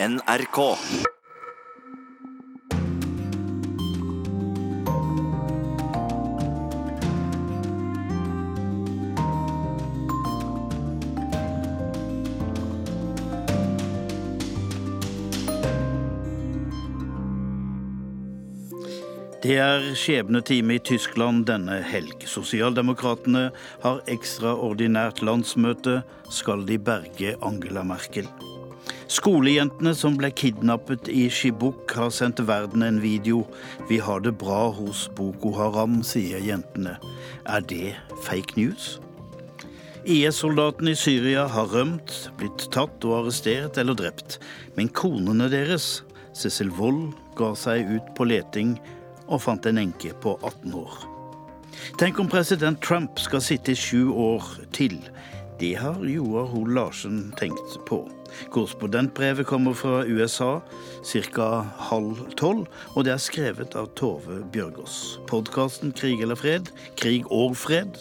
NRK. Det er skjebnetime i Tyskland denne helg. Sosialdemokratene har ekstraordinært landsmøte. Skal de berge Angela Merkel? Skolejentene som ble kidnappet i Shibuk, har sendt verden en video. Vi har det bra hos Boko Haram, sier jentene. Er det fake news? IS-soldatene i Syria har rømt, blitt tatt og arrestert eller drept. Men konene deres, Cecil Wold, ga seg ut på leting og fant en enke på 18 år. Tenk om president Trump skal sitte i sju år til. Det har Joar Hoel Larsen tenkt på. Korrespondentbrevet kommer fra USA ca. halv tolv, og det er skrevet av Tove Bjørgaas. Podkasten Krig eller fred, krig og fred,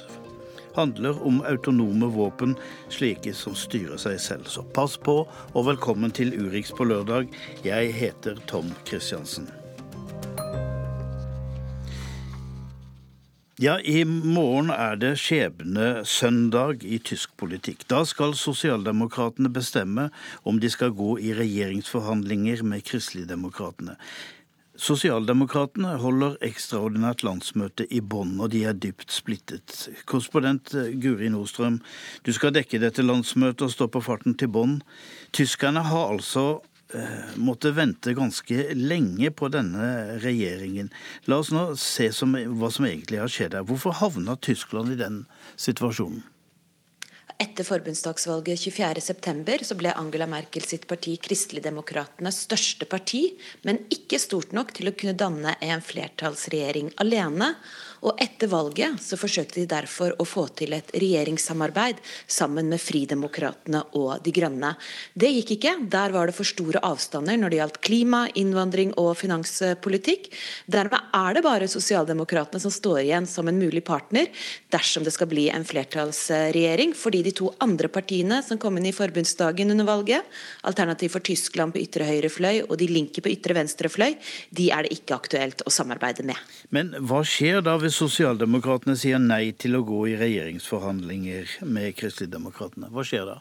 handler om autonome våpen, slike som styrer seg selv. Så pass på, og velkommen til Urix på lørdag. Jeg heter Tom Christiansen. Ja, i morgen er det skjebnesøndag i tysk politikk. Da skal sosialdemokratene bestemme om de skal gå i regjeringsforhandlinger med kristeligdemokratene. Sosialdemokratene holder ekstraordinært landsmøte i Bonn, og de er dypt splittet. Korrespondent Guri Nordstrøm, du skal dekke dette landsmøtet og stå på farten til Bonn. Tyskerne har altså Eh, måtte vente ganske lenge på denne regjeringen. La oss nå se som, hva som egentlig har skjedd her. Hvorfor havna Tyskland i den situasjonen? Etter forbundsdagsvalget 24.9 ble Angela Merkel sitt parti Kristeligdemokratenes største parti, men ikke stort nok til å kunne danne en flertallsregjering alene. Og etter valget så forsøkte de derfor å få til et regjeringssamarbeid sammen med Fridemokratene og De Grønne. Det gikk ikke. Der var det for store avstander når det gjaldt klima, innvandring og finanspolitikk. Dermed er det bare Sosialdemokratene som står igjen som en mulig partner dersom det skal bli en flertallsregjering, fordi de to andre partiene som kom inn i forbundsdagen under valget, Alternativ for Tyskland på ytre høyre fløy og De Linke på ytre venstre fløy, de er det ikke aktuelt å samarbeide med. Men hva skjer da hvis Sosialdemokratene sier nei til å gå i regjeringsforhandlinger med Kristeligdemokratene? Hva skjer da?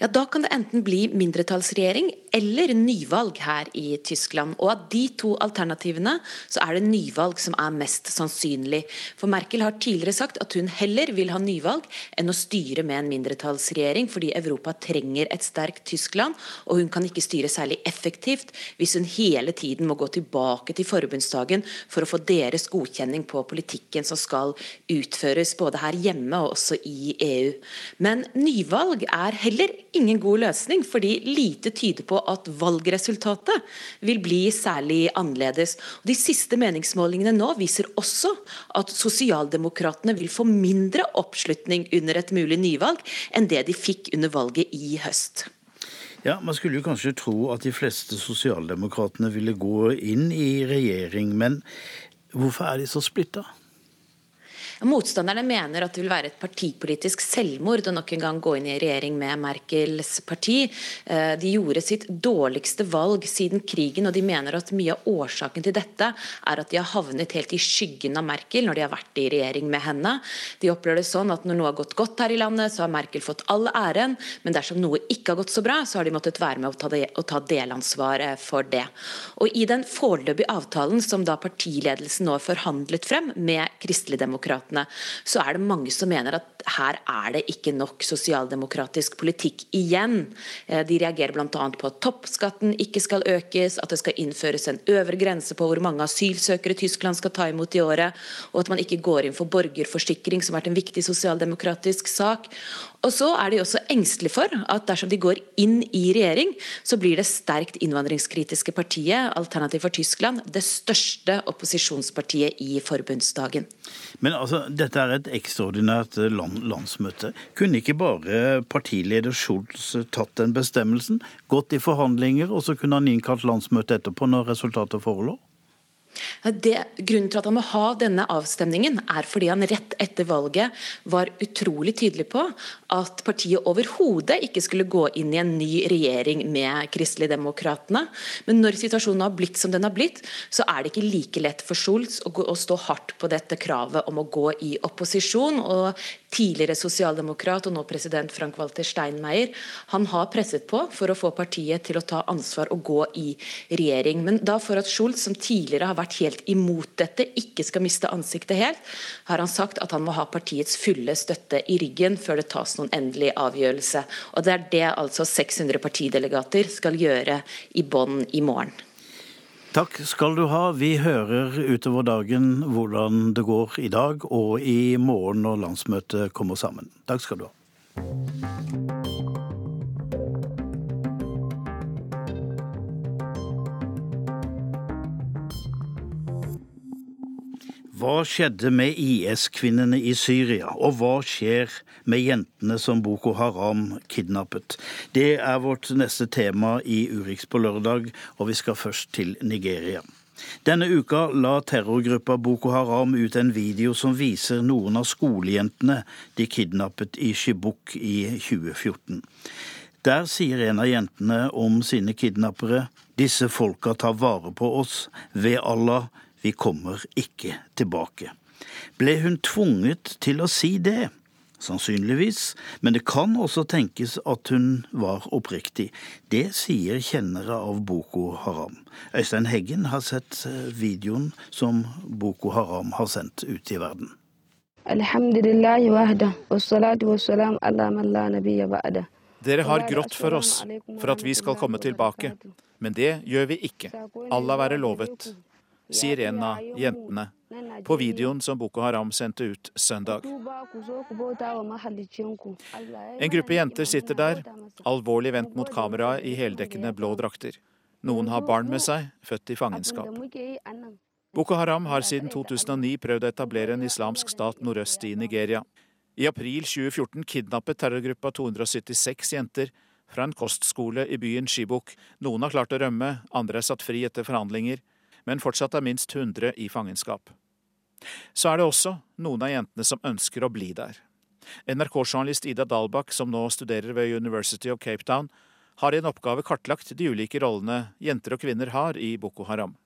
Ja, da kan det enten bli mindretallsregjering eller nyvalg her i Tyskland. Og av de to alternativene så er det nyvalg som er mest sannsynlig. For Merkel har tidligere sagt at hun heller vil ha nyvalg enn å styre med en mindretallsregjering, fordi Europa trenger et sterkt Tyskland, og hun kan ikke styre særlig effektivt hvis hun hele tiden må gå tilbake til forbundsdagen for å få deres godkjenning på politikken som skal utføres både her hjemme og også i EU. Men nyvalg er heller ingen god løsning, fordi lite tyder på at valgresultatet vil bli særlig annerledes. De siste meningsmålingene nå viser også at sosialdemokratene vil få mindre oppslutning under et mulig nyvalg enn det de fikk under valget i høst. Ja, Man skulle jo kanskje tro at de fleste sosialdemokratene ville gå inn i regjering, men hvorfor er de så splitta? Motstanderne mener at det vil være et partipolitisk selvmord å nok en gang gå inn i regjering med Merkels parti. Eh, de gjorde sitt dårligste valg siden krigen, og de mener at mye av årsaken til dette er at de har havnet helt i skyggen av Merkel når de har vært i regjering med henne. De opplever det sånn at når noe har gått godt her i landet, så har Merkel fått all æren, men dersom noe ikke har gått så bra, så har de måttet være med å ta, delansvaret for det. Og I den foreløpige avtalen som da partiledelsen nå forhandlet frem med Kristeligdemokratene, Demokratene, så er det mange som mener at her er det ikke nok sosialdemokratisk politikk igjen. Eh, de reagerer bl.a. på at toppskatten ikke skal økes, at det skal innføres en øvre grense på hvor mange asylsøkere Tyskland skal ta imot i året, og at man ikke går inn for borgerforsikring, som har vært en viktig sosialdemokratisk sak. Og så er de også engstelige for at dersom de går inn i regjering, så blir det sterkt innvandringskritiske partiet, Alternativ for Tyskland, det største opposisjonspartiet i forbundsdagen. Men altså, dette er et ekstraordinært land, landsmøte. Kunne ikke bare partileder Scholz tatt den bestemmelsen, gått i forhandlinger, og så kunne han innkalt landsmøte etterpå når resultatet forelå? Det, grunnen til at han må ha denne avstemningen, er fordi han rett etter valget var utrolig tydelig på at partiet overhodet ikke skulle gå inn i en ny regjering med Kristeligdemokratene. Men når situasjonen har blitt som den har blitt, så er det ikke like lett for Scholz å, gå, å stå hardt på dette kravet om å gå i opposisjon. og Tidligere sosialdemokrat og nå president Frank-Walter Steinmeier han har presset på for å få partiet til å ta ansvar og gå i regjering. Men da for at Scholz, som tidligere har vært helt imot dette, ikke skal miste ansiktet helt, har han sagt at han må ha partiets fulle støtte i ryggen før det tas noen endelig avgjørelse. Og Det er det altså 600 partidelegater skal gjøre i Bonn i morgen. Takk skal du ha. Vi hører utover dagen hvordan det går i dag og i morgen når landsmøtet kommer sammen. Takk skal du ha. Hva skjedde med IS-kvinnene i Syria, og hva skjer med jentene som Boko Haram kidnappet? Det er vårt neste tema i Urix på lørdag, og vi skal først til Nigeria. Denne uka la terrorgruppa Boko Haram ut en video som viser noen av skolejentene de kidnappet i Shibuk i 2014. Der sier en av jentene om sine kidnappere disse folka tar vare på oss, ved Allah, vi kommer ikke tilbake. Ble hun tvunget til å si det? Sannsynligvis, men det kan også tenkes at hun var oppriktig. Det sier kjennere av Boko Haram. Øystein Heggen har sett eh, videoen som Boko Haram har sendt ut i verden. Dere har grått for oss, for at vi skal komme tilbake. Men det gjør vi ikke. Allah være lovet sier en av jentene på videoen som Boko Haram sendte ut søndag. En gruppe jenter sitter der, alvorlig vendt mot kameraet i heldekkende blå drakter. Noen har barn med seg, født i fangenskap. Boko Haram har siden 2009 prøvd å etablere en islamsk stat nordøst i Nigeria. I april 2014 kidnappet terrorgruppa 276 jenter fra en kostskole i byen Shibuk. Noen har klart å rømme, andre er satt fri etter forhandlinger men fortsatt er minst 100 i fangenskap. Så er det også noen av jentene som ønsker å bli der. NRK-journalist Ida Dalbakk, som nå studerer ved University of Cape Town, har i en oppgave kartlagt de ulike rollene jenter og kvinner har i Boko Haram.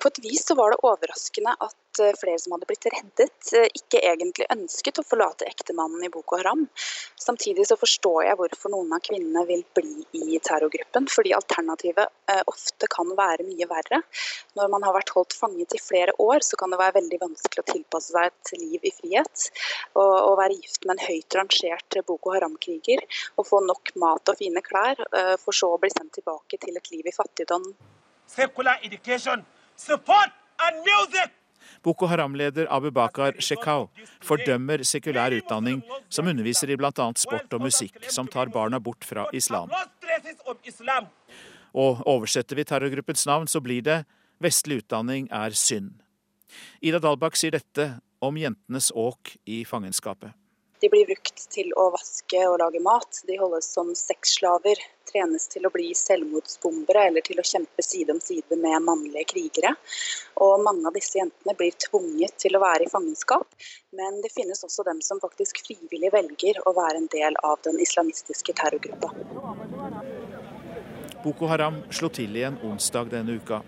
På et vis så var det overraskende at eh, flere som hadde blitt reddet, eh, ikke egentlig ønsket å forlate ektemannen i Boko Haram. Samtidig så forstår jeg hvorfor noen av kvinnene vil bli i terrorgruppen, fordi alternativet eh, ofte kan være mye verre. Når man har vært holdt fanget i flere år, så kan det være veldig vanskelig å tilpasse seg et liv i frihet. Å være gift med en høyt rangert Boko Haram-kriger og få nok mat og fine klær, for så å bli sendt tilbake til et liv i fattigdom. Secular education support and music. Boko Haram-leder Abu Bakar Shekau fordømmer sekulær utdanning som underviser i bl.a. sport og musikk, som tar barna bort fra islam. Og oversetter vi terrorgruppens navn, så blir det 'vestlig utdanning er synd'. Ida Dalbakk sier dette om jentenes åk i fangenskapet. De blir brukt til å vaske og lage mat. De holdes som sexslaver, trenes til å bli selvmordsbombere eller til å kjempe side om side med mannlige krigere. Og mange av disse jentene blir tvunget til å være i fangenskap, men det finnes også dem som faktisk frivillig velger å være en del av den islamistiske terrorgruppa. Boko Haram slo til igjen onsdag denne uka.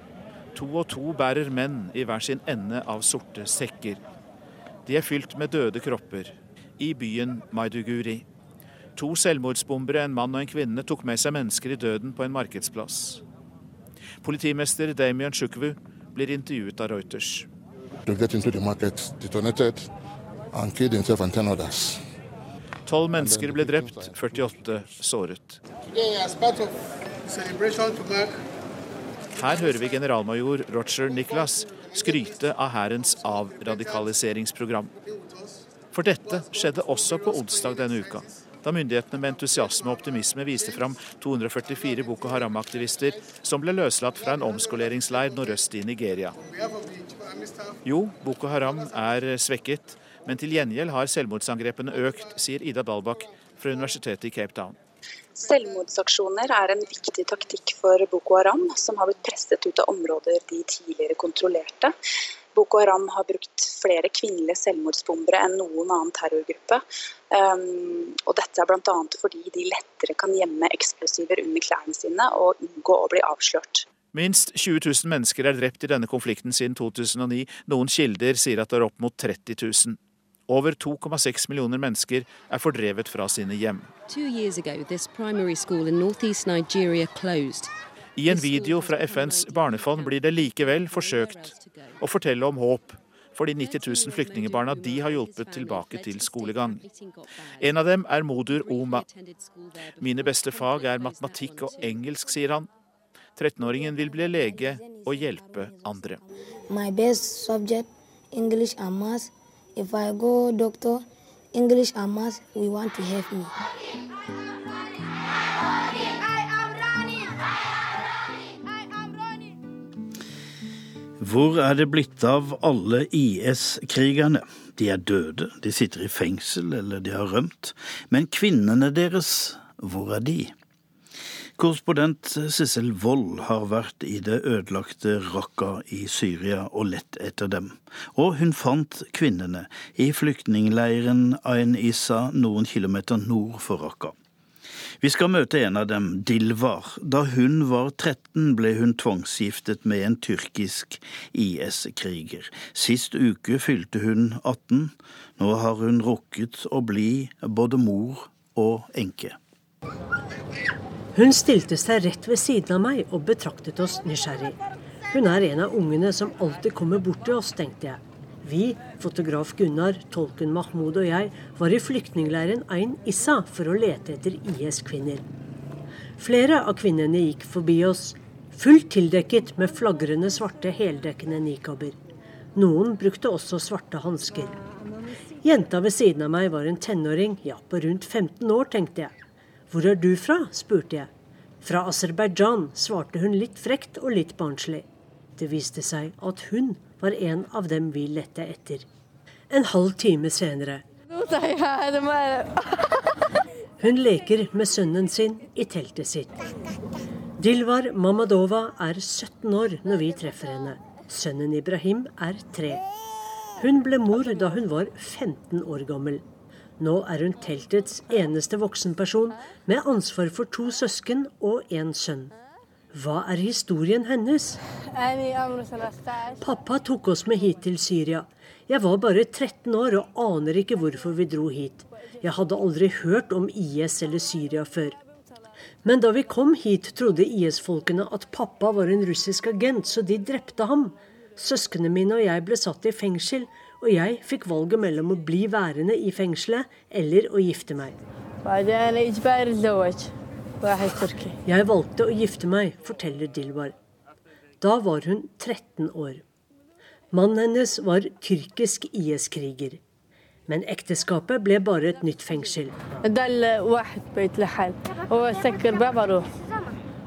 To og to bærer menn i hver sin ende av sorte sekker. De er fylt med døde kropper, i byen Maiduguri. To selvmordsbombere, en mann og en kvinne, tok med seg mennesker i døden på en markedsplass. Politimester Damian Sjukvu blir intervjuet av Reuters. Tolv mennesker ble drept, 48 såret. Her hører vi generalmajor Roger Nicholas skryte av hærens avradikaliseringsprogram. For dette skjedde også på onsdag denne uka, da myndighetene med entusiasme og optimisme viste fram 244 Boko Haram-aktivister som ble løslatt fra en omskoleringsleir nordøst i Nigeria. Jo, Boko Haram er svekket, men til gjengjeld har selvmordsangrepene økt, sier Ida Dalbakk fra Universitetet i Cape Town. Selvmordsaksjoner er en viktig taktikk for Boko Haram, som har blitt presset ut av områder de tidligere kontrollerte. Boko Haram har brukt flere kvinnelige selvmordsbombere enn noen annen terrorgruppe. Um, og dette er bl.a. fordi de lettere kan gjemme eksplosiver under klærne sine og unngå å bli avslørt. Minst 20 000 mennesker er drept i denne konflikten siden 2009. Noen kilder sier at det er opp mot 30 000. Over 2,6 millioner mennesker er fordrevet fra sine hjem. I en video fra FNs barnefond blir det likevel forsøkt å fortelle om håp for de 90 000 flyktningebarna de har hjulpet tilbake til skolegang. En av dem er Modur Oma. Mine beste fag er matematikk og engelsk, sier han. 13-åringen vil bli lege og hjelpe andre. My best subject, English doctor, English and. Hvor er det blitt av alle IS-krigerne? De er døde, de sitter i fengsel eller de har rømt. Men kvinnene deres, hvor er de? Korrespondent Sissel Wold har vært i det ødelagte Raqqa i Syria og lett etter dem. Og hun fant kvinnene i flyktningleiren Ain Issa noen kilometer nord for Raqqa. Vi skal møte en av dem, Dilvar. Da hun var 13 ble hun tvangsgiftet med en tyrkisk IS-kriger. Sist uke fylte hun 18. Nå har hun rukket å bli både mor og enke. Hun stilte seg rett ved siden av meg og betraktet oss nysgjerrig. Hun er en av ungene som alltid kommer bort til oss, tenkte jeg. Vi, fotograf Gunnar, tolken Mahmoud og jeg, var i flyktningleiren Ain Issa for å lete etter IS-kvinner. Flere av kvinnene gikk forbi oss, fullt tildekket med flagrende svarte heldekkende nikaber. Noen brukte også svarte hansker. Jenta ved siden av meg var en tenåring, ja, på rundt 15 år, tenkte jeg. Hvor er du fra? spurte jeg. Fra Aserbajdsjan, svarte hun litt frekt og litt barnslig. Det viste seg at hun var en av dem vi lette etter. En halv time senere Hun leker med sønnen sin i teltet sitt. Dilvar Mamadova er 17 år når vi treffer henne. Sønnen Ibrahim er tre. Hun ble mor da hun var 15 år gammel. Nå er hun teltets eneste voksenperson med ansvar for to søsken og en sønn. Hva er historien hennes? Pappa tok oss med hit til Syria. Jeg var bare 13 år og aner ikke hvorfor vi dro hit. Jeg hadde aldri hørt om IS eller Syria før. Men da vi kom hit, trodde IS-folkene at pappa var en russisk agent, så de drepte ham. Søsknene mine og jeg ble satt i fengsel, og jeg fikk valget mellom å bli værende i fengselet eller å gifte meg. Jeg valgte å gifte meg, forteller Dilbar. Da var hun 13 år. Mannen hennes var tyrkisk IS-kriger. Men ekteskapet ble bare et nytt fengsel.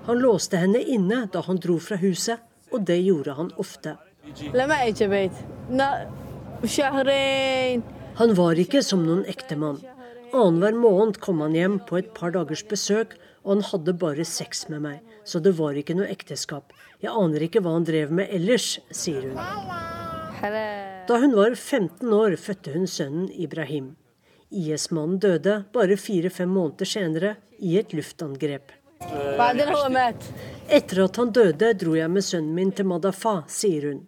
Han låste henne inne da han dro fra huset, og det gjorde han ofte. Han var ikke som noen ektemann. Annenhver måned kom han hjem på et par dagers besøk, og han hadde bare sex med meg, så det var ikke noe ekteskap. Jeg aner ikke hva han drev med ellers, sier hun. Da hun var 15 år, fødte hun sønnen Ibrahim. IS-mannen døde bare fire-fem måneder senere i et luftangrep. Etter at han døde, dro jeg med sønnen min til Madafa, sier hun.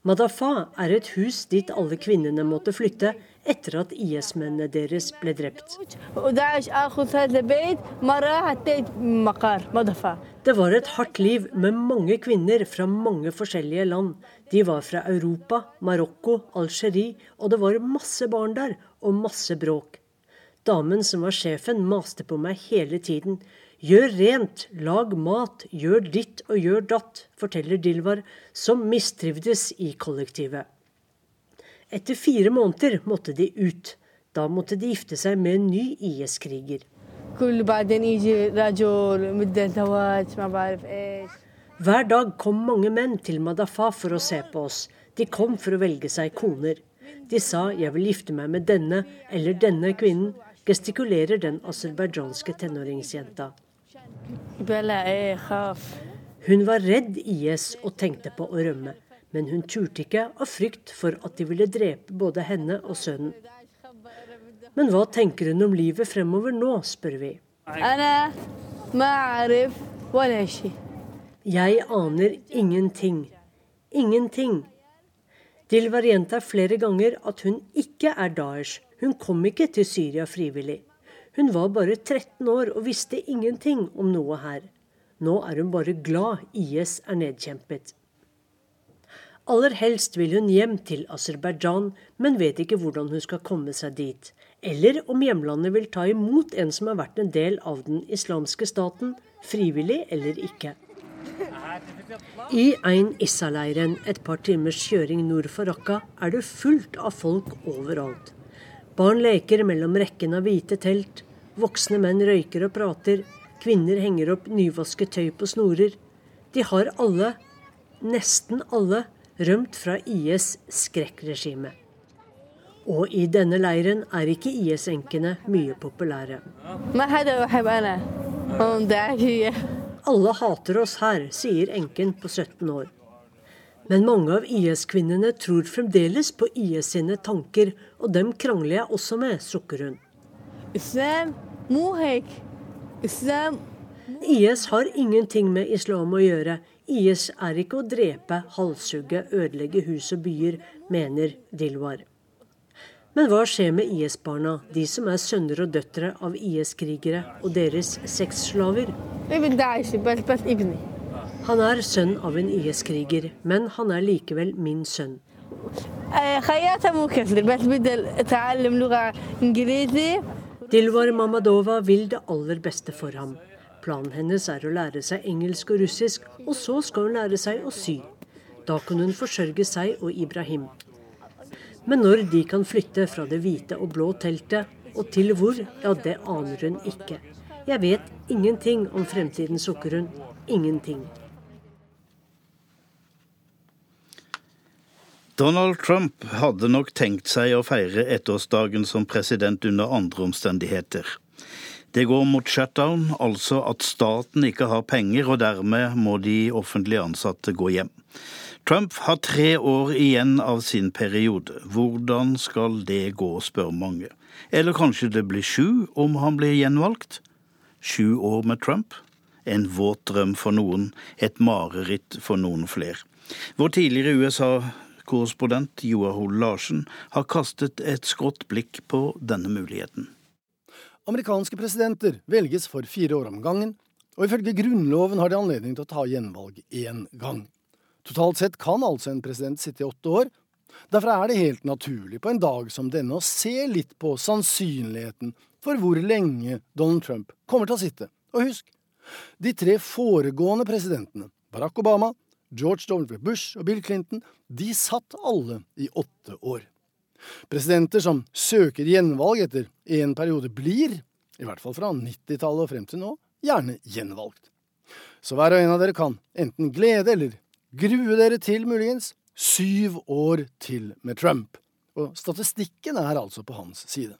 Madafa er et hus dit alle kvinnene måtte flytte etter at IS-mennene deres ble drept. Det var et hardt liv med mange kvinner fra mange forskjellige land. De var fra Europa, Marokko, Algerie, og det var masse barn der, og masse bråk. Damen som var sjefen, maste på meg hele tiden. Gjør rent, lag mat, gjør ditt og gjør datt, forteller Dilvar, som mistrivdes i kollektivet. Etter fire måneder måtte de ut. Da måtte de gifte seg med en ny IS-kriger. Hver dag kom mange menn til Madafa for å se på oss. De kom for å velge seg koner. De sa 'jeg vil gifte meg med denne eller denne kvinnen'. gestikulerer den aserbajdsjanske tenåringsjenta. Hun var redd IS og tenkte på å rømme, men hun turte ikke av frykt for at de ville drepe både henne og sønnen. Men hva tenker hun om livet fremover nå, spør vi. Jeg aner ingenting. Ingenting. Dilvar gjentar flere ganger at hun ikke er Daesh. Hun kom ikke til Syria frivillig. Hun var bare 13 år og visste ingenting om noe her. Nå er hun bare glad IS er nedkjempet. Aller helst vil hun hjem til Aserbajdsjan, men vet ikke hvordan hun skal komme seg dit. Eller om hjemlandet vil ta imot en som har vært en del av den islamske staten, frivillig eller ikke. I Ein Issa-leiren, et par timers kjøring nord for Raqqa, er det fullt av folk overalt. Barn leker mellom rekken av hvite telt. Voksne menn røyker og prater. Kvinner henger opp nyvasket tøy på snorer. De har alle, nesten alle, rømt fra IS' skrekkregime. Og i denne leiren er ikke IS-enkene mye populære. Alle hater oss her, sier enken på 17 år. Men mange av IS-kvinnene tror fremdeles på IS sine tanker, og dem krangler jeg også med, sukker hun. IS har ingenting med islam å gjøre. IS er ikke å drepe, halshugge, ødelegge hus og byer, mener Dilwar. Men hva skjer med IS-barna, de som er sønner og døtre av IS-krigere og deres sexslaver? Han er sønn av en IS-kriger, men han er likevel min sønn. Dilwar Mamadova vil det aller beste for ham. Planen hennes er å lære seg engelsk og russisk, og så skal hun lære seg å sy. Da kan hun forsørge seg og Ibrahim. Men når de kan flytte fra det hvite og blå teltet, og til hvor, ja, det aner hun ikke. Jeg vet ingenting om fremtiden, sukker hun. Ingenting. Donald Trump hadde nok tenkt seg å feire ettårsdagen som president under andre omstendigheter. Det går mot shutdown, altså at staten ikke har penger, og dermed må de offentlig ansatte gå hjem. Trump har tre år igjen av sin periode. Hvordan skal det gå, spør mange. Eller kanskje det blir sju om han blir gjenvalgt? Sju år med Trump? En våt drøm for noen, et mareritt for noen flere. Vår tidligere USA-korrespondent Joar Hoel Larsen har kastet et skrått blikk på denne muligheten. Amerikanske presidenter velges for fire år om gangen, og ifølge Grunnloven har de anledning til å ta gjenvalg én gang. Totalt sett kan altså en president sitte i åtte år. Derfor er det helt naturlig på en dag som denne å se litt på sannsynligheten for hvor lenge Donald Trump kommer til å sitte. Og husk, de tre foregående presidentene, Barack Obama, George W. Bush og Bill Clinton, de satt alle i åtte år. Presidenter som søker gjenvalg etter en periode, blir, i hvert fall fra 90-tallet og frem til nå, gjerne gjenvalgt. Så hver og en av dere kan enten glede eller grue dere til, muligens, syv år til med Trump. Og statistikken er altså på hans side.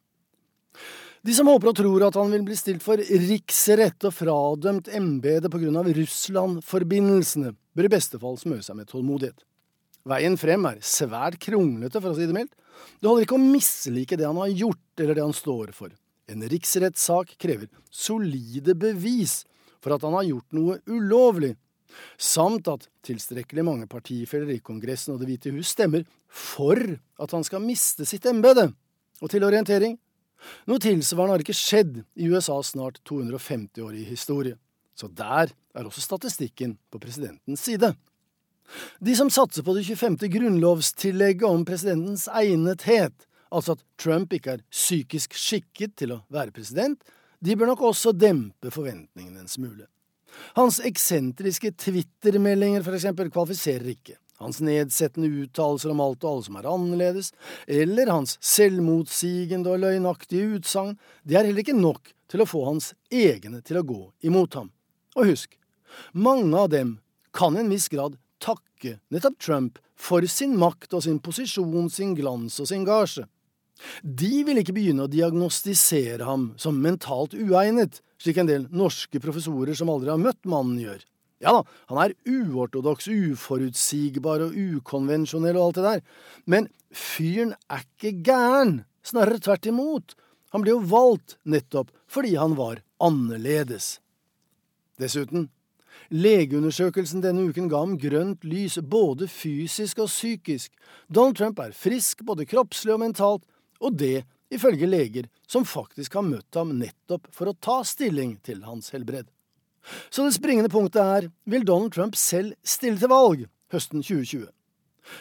De som håper og tror at han vil bli stilt for riksrett og fradømt embetet pga. Russland-forbindelsene, bør i beste fall smøre seg med tålmodighet. Veien frem er svært kronglete, for å si det mildt. Det holder ikke å mislike det han har gjort eller det han står for. En riksrettssak krever solide bevis for at han har gjort noe ulovlig, samt at tilstrekkelig mange partifeller i Kongressen og Det hvite hus stemmer for at han skal miste sitt embete. Og til orientering, noe tilsvarende har ikke skjedd i USAs snart 250-årige historie. Så der er også statistikken på presidentens side. De som satser på det 25. grunnlovstillegget om presidentens egnethet, altså at Trump ikke er psykisk skikket til å være president, de bør nok også dempe forventningene en smule. Hans eksentriske Twitter-meldinger for eksempel kvalifiserer ikke. Hans nedsettende uttalelser om alt og alle som er annerledes, eller hans selvmotsigende og løgnaktige utsagn, det er heller ikke nok til å få hans egne til å gå imot ham. Og husk, mange av dem kan i en viss grad takke nettopp Trump for sin makt og sin posisjon, sin glans og sin gasje. De vil ikke begynne å diagnostisere ham som mentalt uegnet, slik en del norske professorer som aldri har møtt mannen, gjør. Ja da, han er uortodoks, uforutsigbar og ukonvensjonell og alt det der, men fyren er ikke gæren, snarere tvert imot. Han ble jo valgt nettopp fordi han var annerledes. Dessuten, legeundersøkelsen denne uken ga ham grønt lys både fysisk og psykisk. Donald Trump er frisk både kroppslig og mentalt, og det ifølge leger som faktisk har møtt ham nettopp for å ta stilling til hans helbred. Så det springende punktet er, vil Donald Trump selv stille til valg høsten 2020?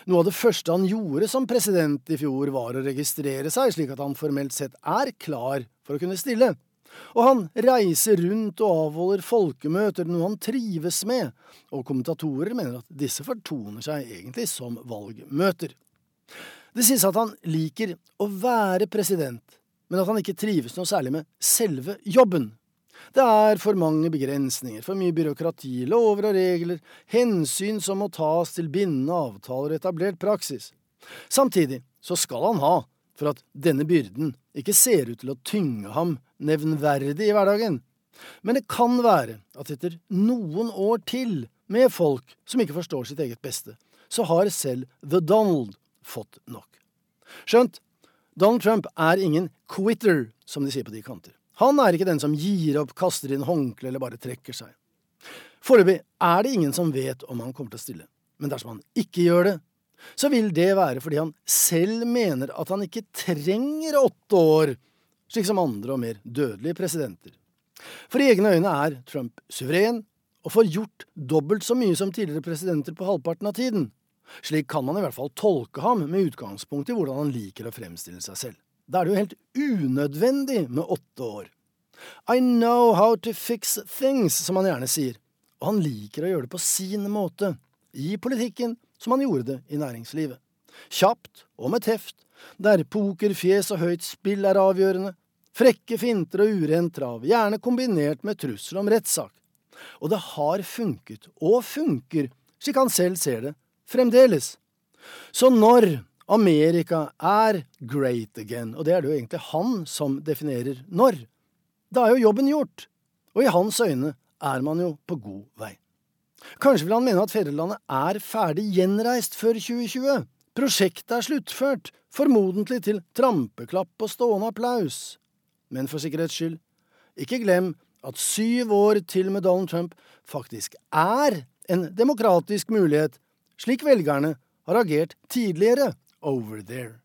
Noe av det første han gjorde som president i fjor, var å registrere seg, slik at han formelt sett er klar for å kunne stille. Og han reiser rundt og avholder folkemøter, noe han trives med, og kommentatorer mener at disse fortoner seg egentlig som valgmøter. Det sies at han liker å være president, men at han ikke trives noe særlig med selve jobben. Det er for mange begrensninger, for mye byråkrati, lover og regler, hensyn som må tas til bindende avtaler og etablert praksis. Samtidig så skal han ha for at denne byrden ikke ser ut til å tynge ham nevnverdig i hverdagen. Men det kan være at etter noen år til med folk som ikke forstår sitt eget beste, så har selv The Donald fått nok. Skjønt, Donald Trump er ingen quitter, som de sier på de kanter. Han er ikke den som gir opp, kaster inn håndkle eller bare trekker seg. Foreløpig er det ingen som vet om han kommer til å stille, men dersom han ikke gjør det, så vil det være fordi han selv mener at han ikke trenger åtte år, slik som andre og mer dødelige presidenter. For i egne øyne er Trump suveren og får gjort dobbelt så mye som tidligere presidenter på halvparten av tiden. Slik kan man i hvert fall tolke ham med utgangspunkt i hvordan han liker å fremstille seg selv. Da er det jo helt unødvendig med åtte år. I know how to fix things, som han gjerne sier, og han liker å gjøre det på sin måte, i politikken som han gjorde det i næringslivet. Kjapt og med teft, der pokerfjes og høyt spill er avgjørende, frekke finter og urent trav, gjerne kombinert med trussel om rettssak. Og det har funket, og funker, slik han selv ser det, fremdeles. Så når Amerika er great again, og det er det jo egentlig han som definerer når, da er jo jobben gjort, og i hans øyne er man jo på god vei. Kanskje vil han mene at fedrelandet er ferdig gjenreist før 2020. Prosjektet er sluttført, formodentlig til trampeklapp og stående applaus. Men for sikkerhets skyld, ikke glem at syv år til med Donald Trump faktisk er en demokratisk mulighet slik velgerne har agert tidligere over there.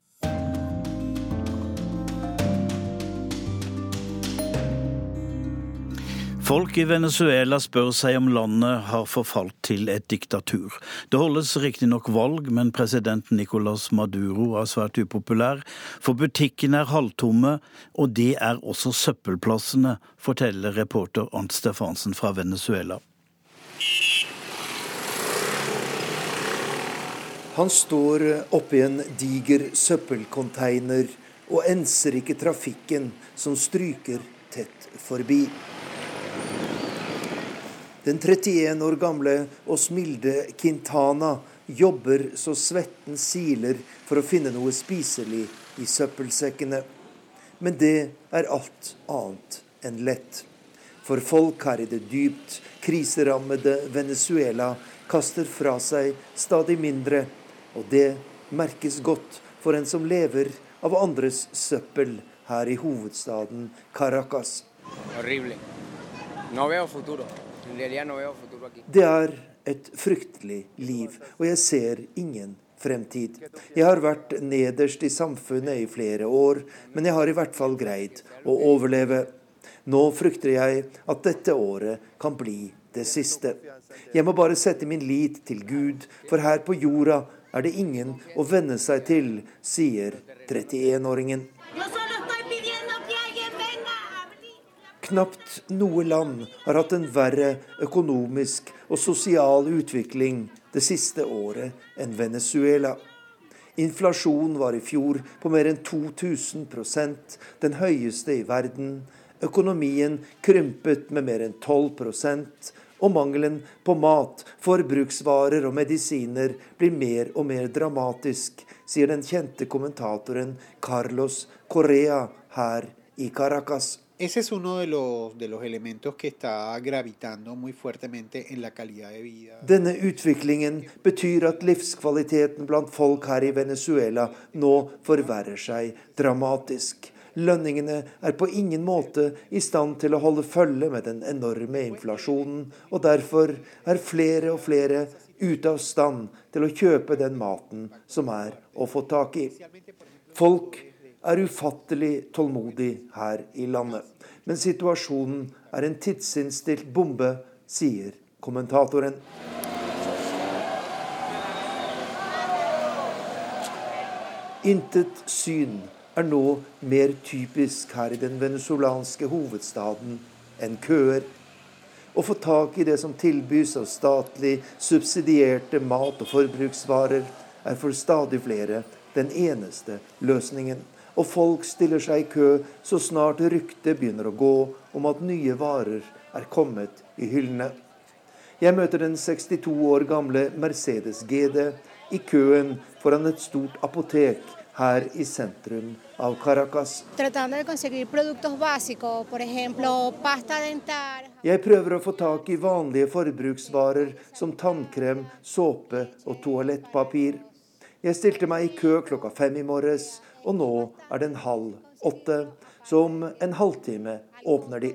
Folk i Venezuela spør seg om landet har forfalt til et diktatur. Det holdes riktignok valg, men president Nicolas Maduro er svært upopulær. For butikkene er halvtomme, og det er også søppelplassene, forteller reporter Arnt Stefansen fra Venezuela. Han står oppi en diger søppelcontainer og enser ikke trafikken som stryker tett forbi. Den 31 år gamle Osmilde Quintana jobber så svetten siler for å finne noe spiselig i søppelsekkene. Men det er alt annet enn lett. For folk her i det dypt kriserammede Venezuela kaster fra seg stadig mindre og det merkes godt for en som lever av andres søppel her i hovedstaden Caracas. Det er et fryktelig liv, og jeg ser ingen fremtid. Jeg har vært nederst i samfunnet i flere år, men jeg har i hvert fall greid å overleve. Nå frykter jeg at dette året kan bli det siste. Jeg må bare sette min lit til Gud, for her på jorda er det ingen å venne seg til, sier 31-åringen. Knapt noe land har hatt en verre økonomisk og sosial utvikling det siste året enn Venezuela. Inflasjon var i fjor på mer enn 2000% den høyeste i verden. Økonomien krympet med mer enn 12 og mangelen på mat, forbruksvarer og medisiner blir mer og mer dramatisk, sier den kjente kommentatoren Carlos Correa her i Caracas. Ese es uno de los, de los elementos que está gravitando muy fuertemente en la calidad de vida. Denne utviklingen betyr at livskvaliteten blant folk her i Venezuela nå forverrer seg dramatisk. Lønningene er på ingen måte i stand til å holde følge med den enorme inflasjonen, og derfor er flere og flere ute av stand til å kjøpe den maten som er å få tak i. Folk er ufattelig tålmodig her i landet, men situasjonen er en tidsinnstilt bombe, sier kommentatoren. Intet syn er nå mer typisk her i den venezuelanske hovedstaden enn køer. Å få tak i det som tilbys av statlig subsidierte mat- og forbruksvarer, er for stadig flere den eneste løsningen. Og folk stiller seg i kø så snart ryktet begynner å gå om at nye varer er kommet i hyllene. Jeg møter den 62 år gamle Mercedes GD i køen foran et stort apotek her i sentrum av Caracas. Jeg prøver å få tak i vanlige forbruksvarer som tannkrem, såpe og toalettpapir. Jeg stilte meg i kø klokka fem i morges, og nå er den halv åtte. Så om en halvtime åpner de.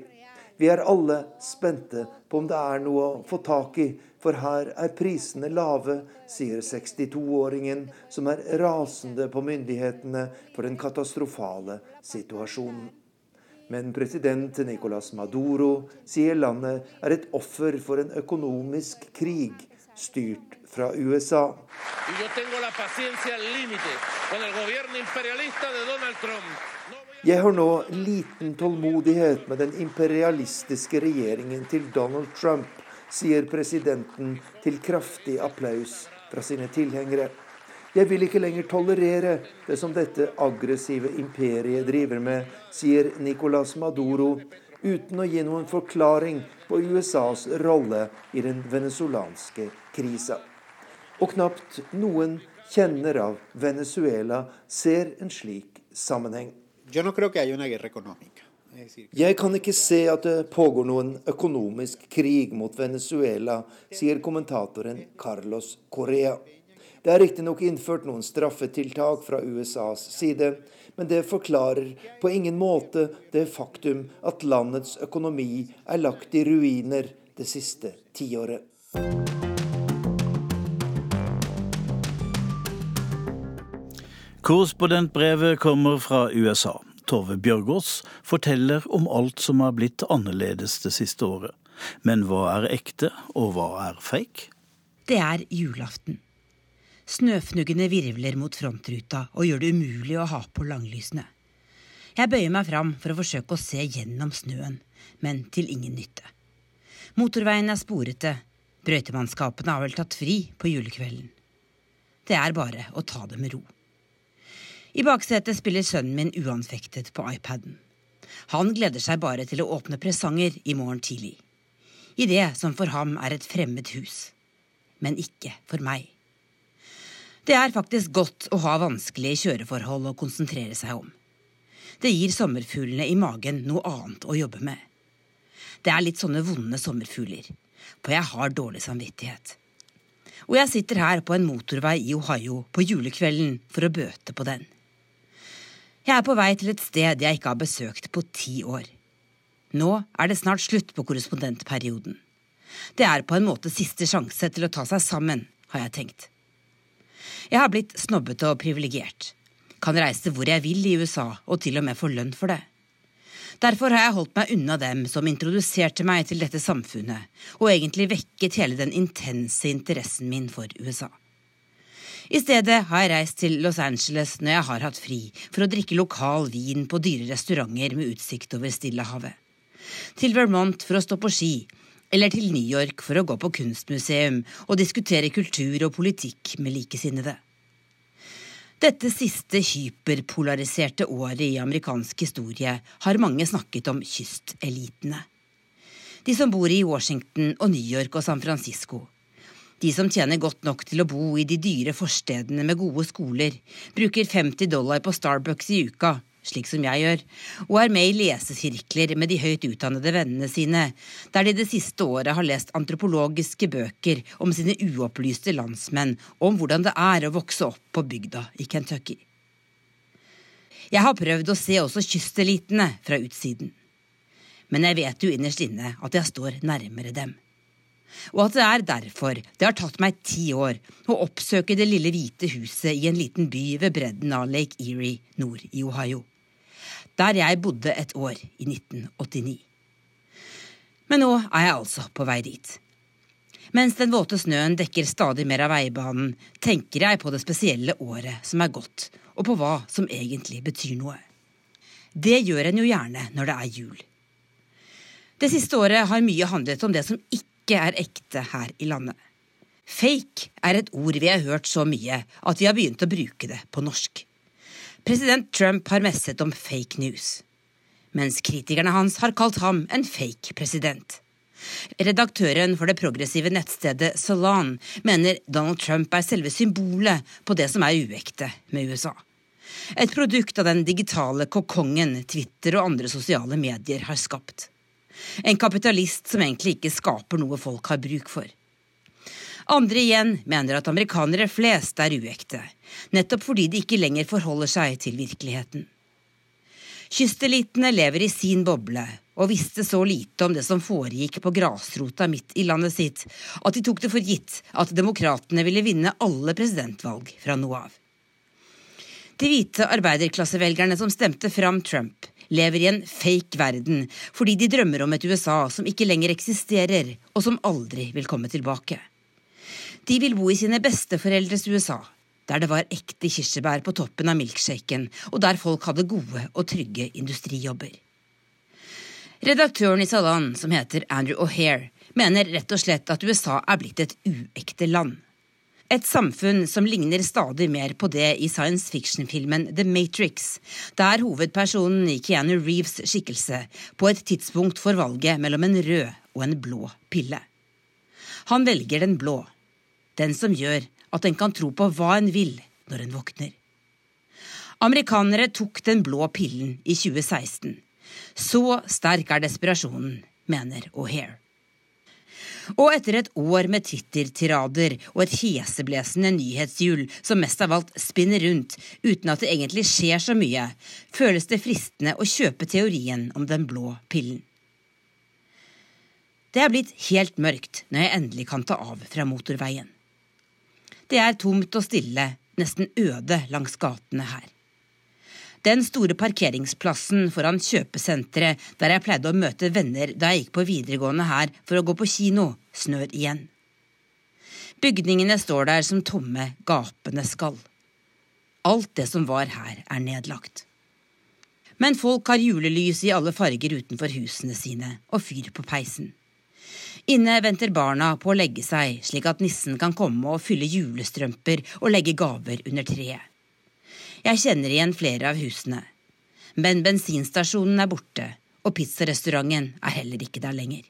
Vi er alle spente på om det er noe å få tak i, for her er prisene lave, sier 62-åringen, som er rasende på myndighetene for den katastrofale situasjonen. Men president Nicolas Maduro sier landet er et offer for en økonomisk krig styrt fra USA. Jeg har nå liten tålmodighet med den imperialistiske regjeringen til Donald Trump, sier presidenten til kraftig applaus fra sine tilhengere. Jeg vil ikke lenger tolerere det som dette aggressive imperiet driver med, sier Nicolas Maduro, uten å gi noen forklaring på USAs rolle i den venezuelanske krisa. Og knapt noen kjenner av Venezuela ser en slik sammenheng. Jeg kan ikke se at det pågår noen økonomisk krig mot Venezuela, sier kommentatoren Carlos Correa. Det er riktignok innført noen straffetiltak fra USAs side, men det forklarer på ingen måte det faktum at landets økonomi er lagt i ruiner det siste tiåret. Korrespondentbrevet kommer fra USA. Tove Bjørgaas forteller om alt som har blitt annerledes det siste året. Men hva er ekte, og hva er fake? Det er julaften. Snøfnuggene virvler mot frontruta og gjør det umulig å ha på langlysene. Jeg bøyer meg fram for å forsøke å se gjennom snøen, men til ingen nytte. Motorveien er sporete, brøytemannskapene har vel tatt fri på julekvelden. Det er bare å ta det med ro. I baksetet spiller sønnen min uanfektet på iPaden. Han gleder seg bare til å åpne presanger i morgen tidlig. I det som for ham er et fremmed hus. Men ikke for meg. Det er faktisk godt å ha vanskelige kjøreforhold å konsentrere seg om. Det gir sommerfuglene i magen noe annet å jobbe med. Det er litt sånne vonde sommerfugler, for jeg har dårlig samvittighet. Og jeg sitter her på en motorvei i Ohio på julekvelden for å bøte på den. Jeg er på vei til et sted jeg ikke har besøkt på ti år. Nå er det snart slutt på korrespondentperioden. Det er på en måte siste sjanse til å ta seg sammen, har jeg tenkt. Jeg har blitt snobbete og privilegert. Kan reise hvor jeg vil i USA, og til og med få lønn for det. Derfor har jeg holdt meg unna dem som introduserte meg til dette samfunnet, og egentlig vekket hele den intense interessen min for USA. I stedet har jeg reist til Los Angeles når jeg har hatt fri, for å drikke lokal vin på dyre restauranter med utsikt over Stillehavet. Til Vermont for å stå på ski, eller til New York for å gå på kunstmuseum og diskutere kultur og politikk med likesinnede. Dette siste hyperpolariserte året i amerikansk historie har mange snakket om kystelitene. De som bor i Washington og New York og San Francisco. De som tjener godt nok til å bo i de dyre forstedene med gode skoler, bruker 50 dollar på Starbucks i uka, slik som jeg gjør, og er med i lesesirkler med de høyt utdannede vennene sine, der de det siste året har lest antropologiske bøker om sine uopplyste landsmenn, og om hvordan det er å vokse opp på bygda i Kentucky. Jeg har prøvd å se også kystelitene fra utsiden, men jeg vet jo innerst inne at jeg står nærmere dem. Og at det er derfor det har tatt meg ti år å oppsøke det lille hvite huset i en liten by ved bredden av Lake Erie nord i Ohio der jeg bodde et år i 1989. Men nå er jeg altså på vei dit. Mens den våte snøen dekker stadig mer av veibanen, tenker jeg på det spesielle året som er gått, og på hva som egentlig betyr noe. Det gjør en jo gjerne når det er jul. Det siste året har mye handlet om det som ikke er ekte her i landet. Fake er et ord vi har hørt så mye at vi har begynt å bruke det på norsk. President Trump har messet om fake news, mens kritikerne hans har kalt ham en fake president. Redaktøren for det progressive nettstedet Salon mener Donald Trump er selve symbolet på det som er uekte med USA. Et produkt av den digitale kokongen Twitter og andre sosiale medier har skapt. En kapitalist som egentlig ikke skaper noe folk har bruk for. Andre igjen mener at amerikanere flest er uekte, nettopp fordi de ikke lenger forholder seg til virkeligheten. Kystelitene lever i sin boble og visste så lite om det som foregikk på grasrota midt i landet sitt, at de tok det for gitt at demokratene ville vinne alle presidentvalg fra nå av. De hvite arbeiderklassevelgerne som stemte fram Trump, lever i en fake verden fordi de drømmer om et USA som ikke lenger eksisterer, og som aldri vil komme tilbake. De vil bo i sine besteforeldres USA, der det var ekte kirsebær på toppen av milkshaken, og der folk hadde gode og trygge industrijobber. Redaktøren i Salan, som heter Andrew O'Hare, mener rett og slett at USA er blitt et uekte land. Et samfunn som ligner stadig mer på det i science fiction-filmen The Matrix, der hovedpersonen i Keanu Reeves' skikkelse på et tidspunkt får valget mellom en rød og en blå pille. Han velger den blå, den som gjør at en kan tro på hva en vil når en våkner. Amerikanere tok den blå pillen i 2016. Så sterk er desperasjonen, mener O'Hare. Og etter et år med Twitter-tirader og et heseblesende nyhetshjul som mest av alt spinner rundt uten at det egentlig skjer så mye, føles det fristende å kjøpe teorien om den blå pillen. Det er blitt helt mørkt når jeg endelig kan ta av fra motorveien. Det er tomt og stille, nesten øde langs gatene her. Den store parkeringsplassen foran kjøpesenteret der jeg pleide å møte venner da jeg gikk på videregående her for å gå på kino, snør igjen. Bygningene står der som tomme, gapende skall. Alt det som var her, er nedlagt. Men folk har julelys i alle farger utenfor husene sine, og fyr på peisen. Inne venter barna på å legge seg, slik at nissen kan komme og fylle julestrømper og legge gaver under treet. Jeg kjenner igjen flere av husene. Men bensinstasjonen er borte, og pizzarestauranten er heller ikke der lenger.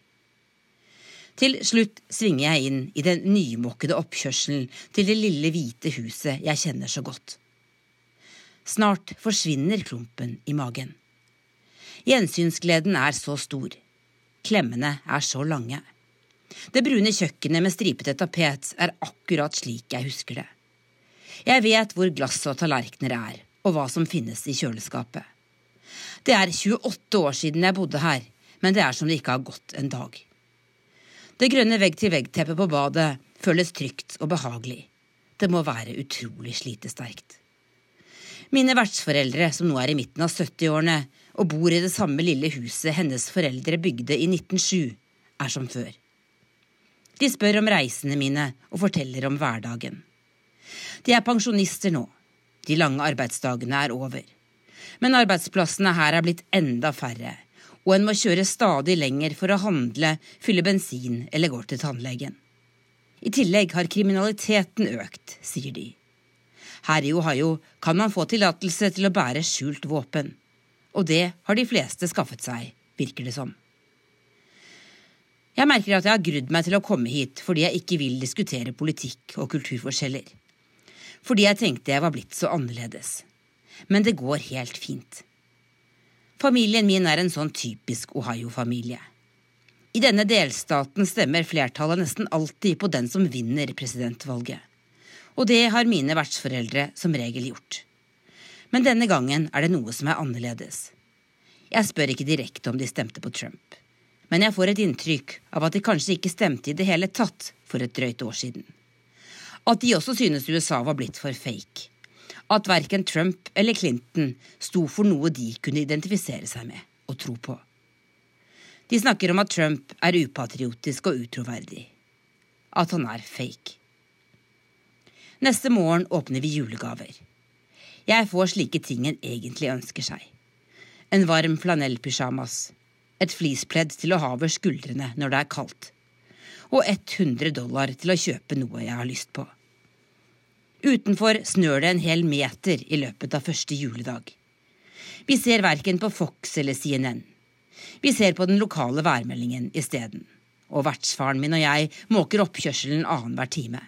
Til slutt svinger jeg inn i den nymokkede oppkjørselen til det lille hvite huset jeg kjenner så godt. Snart forsvinner klumpen i magen. Gjensynsgleden er så stor. Klemmene er så lange. Det brune kjøkkenet med stripete tapet er akkurat slik jeg husker det. Jeg vet hvor glass og tallerkener er, og hva som finnes i kjøleskapet. Det er 28 år siden jeg bodde her, men det er som det ikke har gått en dag. Det grønne vegg-til-vegg-teppet på badet føles trygt og behagelig. Det må være utrolig slitesterkt. Mine vertsforeldre, som nå er i midten av 70-årene og bor i det samme lille huset hennes foreldre bygde i 1907, er som før. De spør om reisene mine og forteller om hverdagen. De er pensjonister nå. De lange arbeidsdagene er over. Men arbeidsplassene her er blitt enda færre, og en må kjøre stadig lenger for å handle, fylle bensin eller gå til tannlegen. I tillegg har kriminaliteten økt, sier de. Her i Ohio kan man få tillatelse til å bære skjult våpen. Og det har de fleste skaffet seg, virker det som. Jeg merker at jeg har grudd meg til å komme hit fordi jeg ikke vil diskutere politikk og kulturforskjeller. Fordi jeg tenkte jeg var blitt så annerledes. Men det går helt fint. Familien min er en sånn typisk Ohio-familie. I denne delstaten stemmer flertallet nesten alltid på den som vinner presidentvalget. Og det har mine vertsforeldre som regel gjort. Men denne gangen er det noe som er annerledes. Jeg spør ikke direkte om de stemte på Trump, men jeg får et inntrykk av at de kanskje ikke stemte i det hele tatt for et drøyt år siden. At de også synes USA var blitt for fake. At verken Trump eller Clinton sto for noe de kunne identifisere seg med og tro på. De snakker om at Trump er upatriotisk og utroverdig. At han er fake. Neste morgen åpner vi julegaver. Jeg får slike ting en egentlig ønsker seg. En varm flanellpysjamas. Et fleecepledd til å ha over skuldrene når det er kaldt. Og 100 dollar til å kjøpe noe jeg har lyst på. Utenfor snør det en hel meter i løpet av første juledag. Vi ser verken på Fox eller CNN. Vi ser på den lokale værmeldingen isteden. Og vertsfaren min og jeg måker oppkjørselen annenhver time.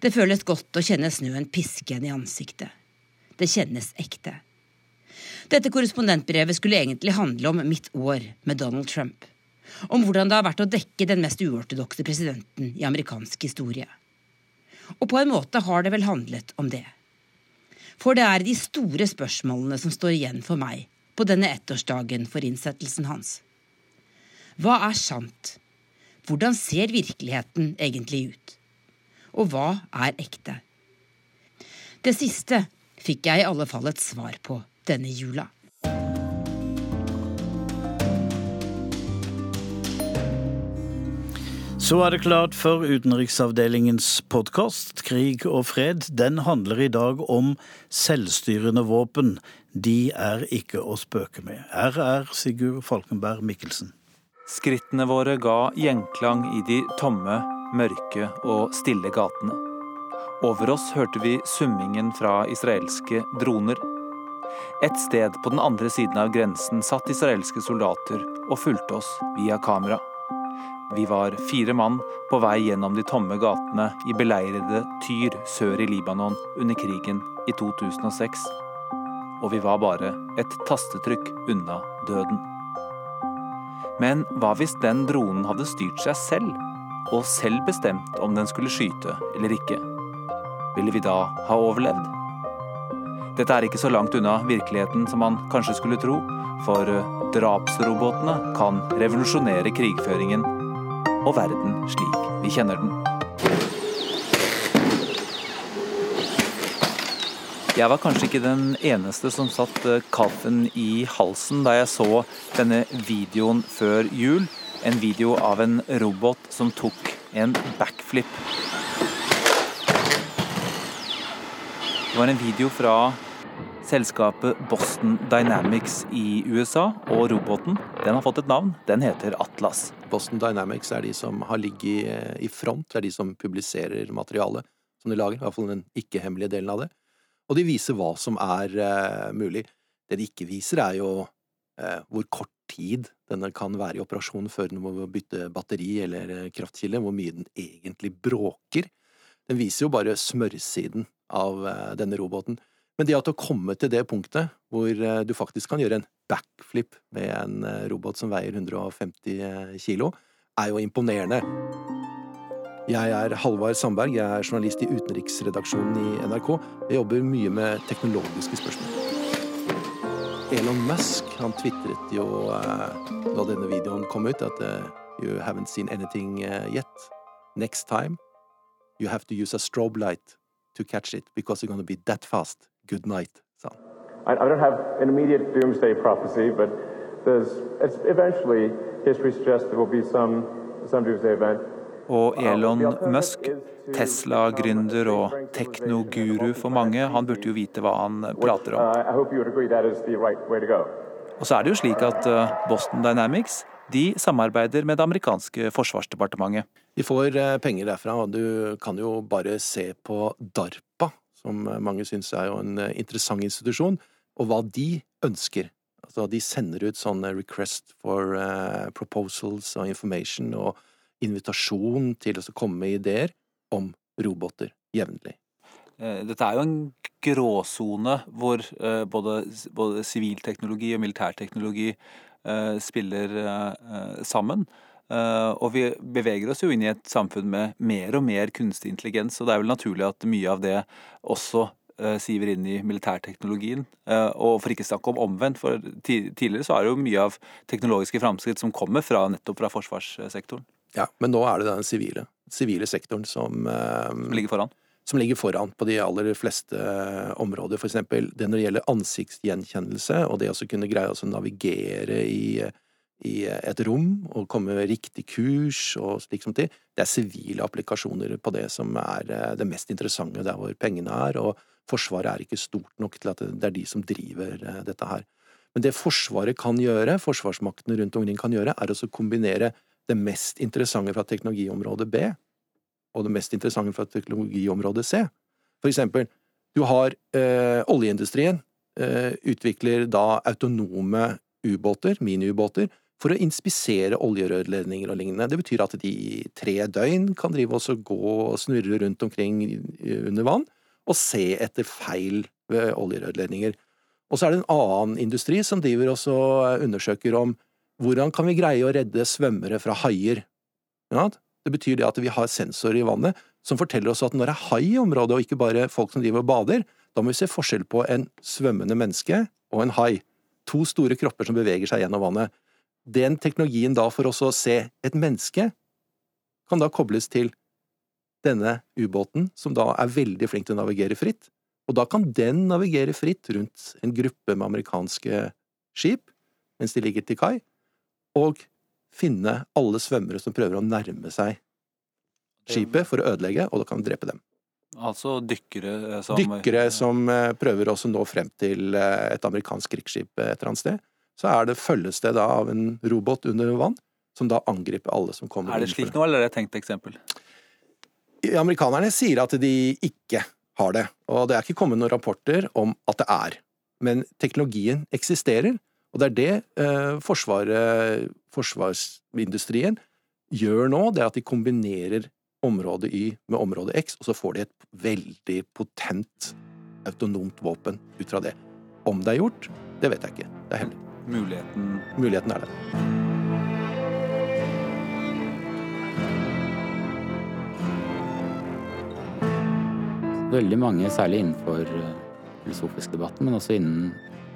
Det føles godt å kjenne snøen piske en i ansiktet. Det kjennes ekte. Dette korrespondentbrevet skulle egentlig handle om mitt år med Donald Trump. Om hvordan det har vært å dekke den mest uortodokse presidenten i amerikansk historie. Og på en måte har det vel handlet om det. For det er de store spørsmålene som står igjen for meg på denne ettårsdagen for innsettelsen hans. Hva er sant? Hvordan ser virkeligheten egentlig ut? Og hva er ekte? Det siste fikk jeg i alle fall et svar på denne jula. Så er det klart for utenriksavdelingens podkast Krig og fred. Den handler i dag om selvstyrende våpen. De er ikke å spøke med. Her er Sigurd Falkenberg Mikkelsen. Skrittene våre ga gjenklang i de tomme, mørke og stille gatene. Over oss hørte vi summingen fra israelske droner. Et sted på den andre siden av grensen satt israelske soldater og fulgte oss via kamera. Vi var fire mann på vei gjennom de tomme gatene i beleirede Tyr sør i Libanon under krigen i 2006. Og vi var bare et tastetrykk unna døden. Men hva hvis den dronen hadde styrt seg selv, og selv bestemt om den skulle skyte eller ikke? Ville vi da ha overlevd? Dette er ikke så langt unna virkeligheten som man kanskje skulle tro, for drapsrobotene kan revolusjonere krigføringen og verden slik vi kjenner den. Jeg var kanskje ikke den eneste som satt eh, kaffen i halsen da jeg så denne videoen før jul. En video av en robot som tok en backflip. Det var en video fra selskapet Boston Dynamics i USA, og roboten den har fått et navn. Den heter Atlas. Boston Dynamics er de som har ligget i front, det er de som publiserer materialet som de lager, i hvert fall den ikke-hemmelige delen av det. Og de viser hva som er uh, mulig. Det de ikke viser, er jo uh, hvor kort tid denne kan være i operasjon før den må bytte batteri eller kraftkilde, hvor mye den egentlig bråker. Den viser jo bare smørsiden av denne roboten. Men det at å komme til det punktet hvor eh, du faktisk kan gjøre en backflip med en eh, robot som veier 150 eh, kilo, er jo imponerende. Jeg er Halvard Sandberg, jeg er journalist i utenriksredaksjonen i NRK. Jeg jobber mye med teknologiske spørsmål. Elon Musk han tvitret jo da denne videoen kom ut, at You haven't seen anything yet. Next time you have to use a strobe light to catch it because you're gonna be that fast. Good night, han. I, don't have an immediate doomsday prophecy, but there's eventually history suggests there will be some, some doomsday event. Og Elon Musk, Tesla-gründer og teknoguru for mange, han burde jo vite hva han prater om. Og så er det jo slik at uh, Boston Dynamics de samarbeider med det amerikanske forsvarsdepartementet. De får uh, penger derfra, og du kan jo bare se på DARPA, som mange syns er jo en interessant institusjon, og hva de ønsker. Altså, de sender ut sånne request for uh, proposals og information og invitasjon til å komme med ideer om roboter jevnlig. Eh, dette er jo en gråsone hvor uh, både sivilteknologi og militærteknologi uh, spiller sammen. Og vi beveger oss jo inn i et samfunn med mer og mer kunstig intelligens, og det er vel naturlig at mye av det også Eh, siver inn i militærteknologien. Eh, og for ikke snakke om omvendt, for tidligere så er det jo mye av teknologiske framskritt som kommer fra, nettopp fra forsvarssektoren. Ja, men nå er det den sivile, sivile sektoren som, eh, som ligger foran? Som ligger foran på de aller fleste områder. For eksempel det når det gjelder ansiktsgjenkjennelse, og det å kunne greie å navigere i, i et rom og komme med riktig kurs og slik som til. Det er sivile applikasjoner på det som er det mest interessante der hvor pengene er. og Forsvaret er ikke stort nok til at det er de som driver eh, dette her. Men det Forsvaret kan gjøre, forsvarsmaktene rundt omkring kan gjøre, er å kombinere det mest interessante fra teknologiområde B og det mest interessante fra teknologiområde C. For eksempel, du har eh, oljeindustrien eh, utvikler da autonome ubåter, miniubåter, for å inspisere oljerørledninger og lignende. Det betyr at de i tre døgn kan drive oss og gå og snurre rundt omkring under vann, og se etter feil ved oljerørledninger. Og så er det en annen industri som driver også undersøker om hvordan kan vi greie å redde svømmere fra haier. Det betyr det at vi har sensorer i vannet som forteller oss at når det er hai i området, og ikke bare folk som driver og bader, da må vi se forskjell på en svømmende menneske og en hai. To store kropper som beveger seg gjennom vannet. Den teknologien da for oss å se et menneske kan da kobles til denne ubåten, som da er veldig flink til å navigere fritt, og da kan den navigere fritt rundt en gruppe med amerikanske skip mens de ligger til kai, og finne alle svømmere som prøver å nærme seg skipet for å ødelegge, og da kan de drepe dem. Altså dykkere som Dykkere som eh, prøver også å nå frem til eh, et amerikansk krigsskip et eller annet sted. Så er det følges det da av en robot under vann, som da angriper alle som kommer. Er det slik nå, eller er det et tenkt eksempel? Amerikanerne sier at de ikke har det, og det er ikke kommet noen rapporter om at det er. Men teknologien eksisterer, og det er det eh, forsvarsindustrien gjør nå, det er at de kombinerer område Y med område X, og så får de et veldig potent autonomt våpen ut fra det. Om det er gjort, det vet jeg ikke. Det er hemmelig. Muligheten Muligheten er det. Veldig mange, særlig innenfor eh, filosofisk debatten, men også innen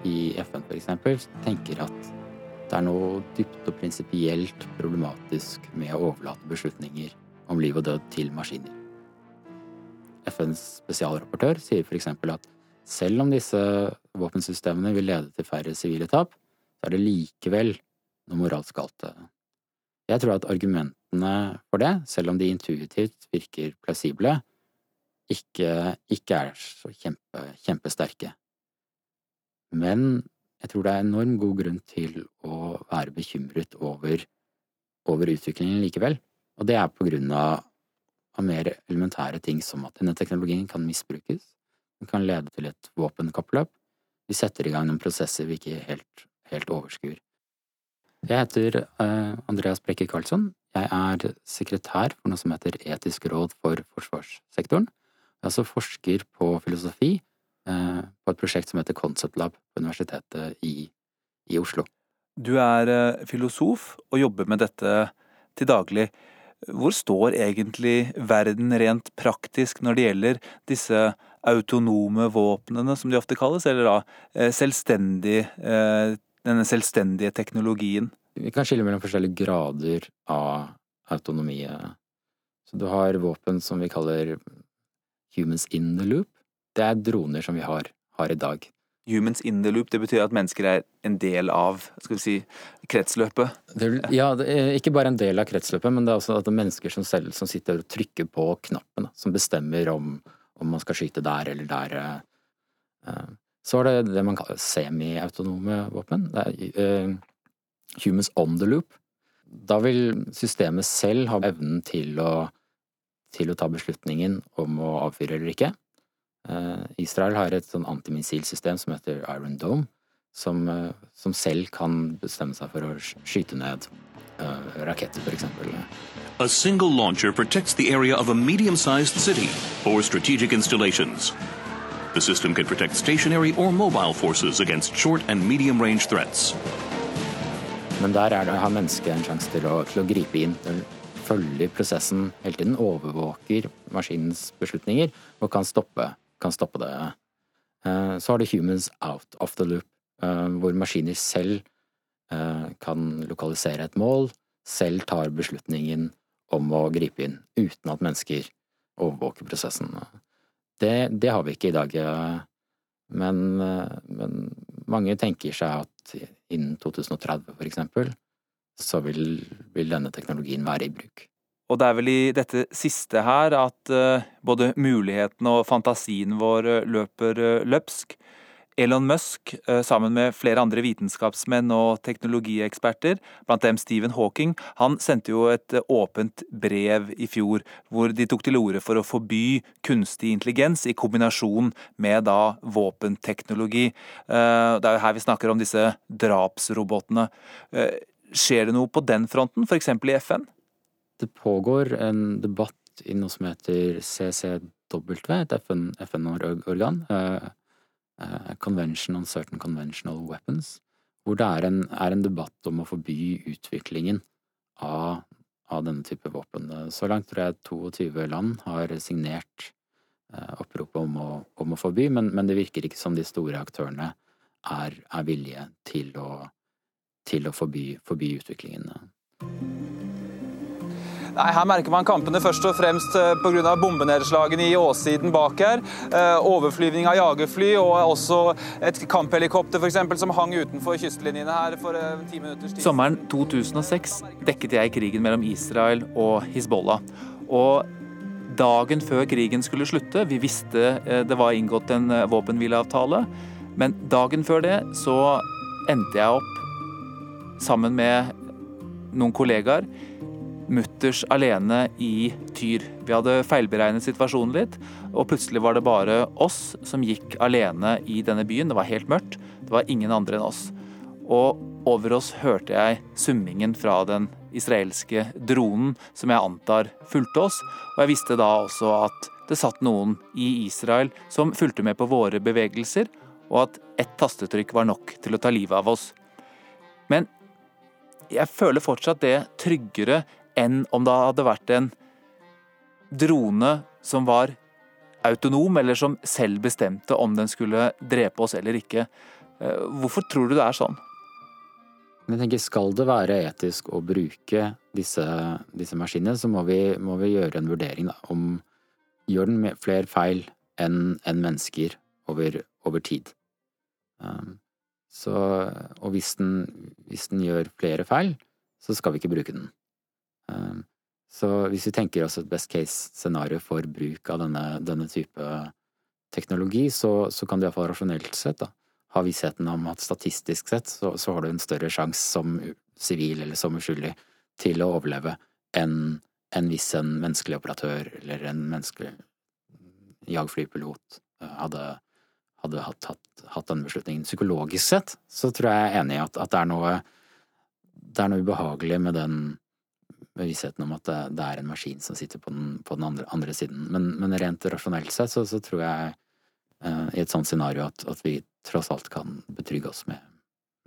i FN f.eks., tenker at det er noe dypt og prinsipielt problematisk med å overlate beslutninger om liv og død til maskiner. FNs spesialrapportør sier f.eks. at selv om disse våpensystemene vil lede til færre sivile tap, så er det likevel noe moralsk galt. Jeg tror at argumentene for det, selv om de intuitivt virker plausible, ikke, ikke er så kjempe, kjempesterke. Men jeg tror det er enorm god grunn til å være bekymret over, over utviklingen likevel. Og det er på grunn av, av, mer elementære ting som at denne teknologien kan misbrukes. Den kan lede til et våpenkappløp. Vi setter i gang noen prosesser vi ikke helt, helt overskuer. Jeg heter uh, Andreas Brekke Karlsson. Jeg er sekretær for noe som heter Etisk råd for forsvarssektoren. Jeg er også forsker på filosofi eh, på et prosjekt som heter Concept Lab på Universitetet i, i Oslo. Du er eh, filosof og jobber med dette til daglig. Hvor står egentlig verden rent praktisk når det gjelder disse autonome våpnene, som de ofte kalles, eller da eh, selvstendig, denne selvstendige teknologien? Vi kan skille mellom forskjellige grader av autonomi. Så du har våpen som vi kaller Humans in the loop, det er droner som vi har, har i dag. Humans in the loop, det betyr at mennesker er en del av skal vi si, kretsløpet? Det, ja, det ikke bare en del av kretsløpet, men det er også at det er mennesker som selv som sitter og trykker på knappen, som bestemmer om, om man skal skyte der eller der. Eh. Så er det det man kaller semiautonome våpen. Det er uh, humans on the loop. Da vil systemet selv ha evnen til å til å ta beslutningen om å avfyre eller ikke. Eh, Israel har et sånn antimissilsystem som heter Iron Dome, som, som selv kan bestemme seg for å skyte ned uh, raketter, f.eks. A single launcher protects the area of a medium-sized city or strategic installations. The system can protect stationary or mobile forces against short and medium-range threats. Men der er det, har mennesket en sjanse til til å gripe inn. Følger prosessen hele tiden, overvåker maskinens beslutninger og kan stoppe, kan stoppe det. Uh, så har du humans out of the loop, uh, hvor maskiner selv uh, kan lokalisere et mål, selv tar beslutningen om å gripe inn, uten at mennesker overvåker prosessen. Det, det har vi ikke i dag. Men, men, mange tenker seg at innen 2030, for eksempel, så vil, vil denne teknologien være i bruk. Og det er vel i dette siste her at både mulighetene og fantasien vår løper løpsk. Elon Musk, eh, sammen med flere andre vitenskapsmenn og teknologieksperter, blant dem Stephen Hawking, han sendte jo et eh, åpent brev i fjor hvor de tok til orde for å forby kunstig intelligens i kombinasjon med da våpenteknologi. Eh, det er jo her vi snakker om disse drapsrobotene. Skjer det noe på den fronten, f.eks. i FN? Det pågår en debatt i noe som heter CCW, et FN-organ. FN Eh, Convention on Certain Conventional Weapons, hvor det er en, er en debatt om å forby utviklingen av, av, denne type våpen. Så langt tror jeg 22 land har signert eh, oppropet om, om, å forby, men, men, det virker ikke som de store aktørene er, er villige til å, til å forby, forby utviklingen. Nei, Her merker man kampene først og fremst eh, pga. bombenedslagene i åssiden bak her. Eh, overflyvning av jagerfly og også et kamphelikopter for eksempel, som hang utenfor kystlinjene her for eh, ti minutters tid. Sommeren 2006 dekket jeg krigen mellom Israel og Hizbollah. Og dagen før krigen skulle slutte, vi visste det var inngått en våpenhvileavtale, men dagen før det så endte jeg opp sammen med noen kollegaer mutters alene i Tyr. Vi hadde feilberegnet situasjonen litt, og plutselig var det bare oss som gikk alene i denne byen. Det var helt mørkt, det var ingen andre enn oss. Og over oss hørte jeg summingen fra den israelske dronen, som jeg antar fulgte oss, og jeg visste da også at det satt noen i Israel som fulgte med på våre bevegelser, og at ett tastetrykk var nok til å ta livet av oss. Men jeg føler fortsatt det tryggere enn om det hadde vært en drone som var autonom, eller som selv bestemte om den skulle drepe oss eller ikke. Eh, hvorfor tror du det er sånn? Jeg tenker Skal det være etisk å bruke disse, disse maskinene, så må vi, må vi, gjøre en vurdering da, om gjør den flere feil enn en mennesker over, over tid. Um, så, og hvis den, hvis den gjør flere feil, så skal vi ikke bruke den. Ehm, så hvis vi tenker oss et best case scenario for bruk av denne, denne type teknologi, så, så kan du iallfall rasjonelt sett da, ha vissheten om at statistisk sett så, så har du en større sjanse som sivil eller som uskyldig til å overleve enn en hvis en menneskelig operatør eller en menneskelig jagflypilot eh, hadde, hadde hatt, hatt, hatt den beslutningen. Psykologisk sett så tror jeg jeg er enig i at, at det, er noe, det er noe ubehagelig med den bevisstheten om at det, det, er en maskin som sitter på den, på den andre, andre, siden. Men, men, rent rasjonelt sett så, så tror jeg uh, i et sånt scenario at, at, vi tross alt kan betrygge oss med,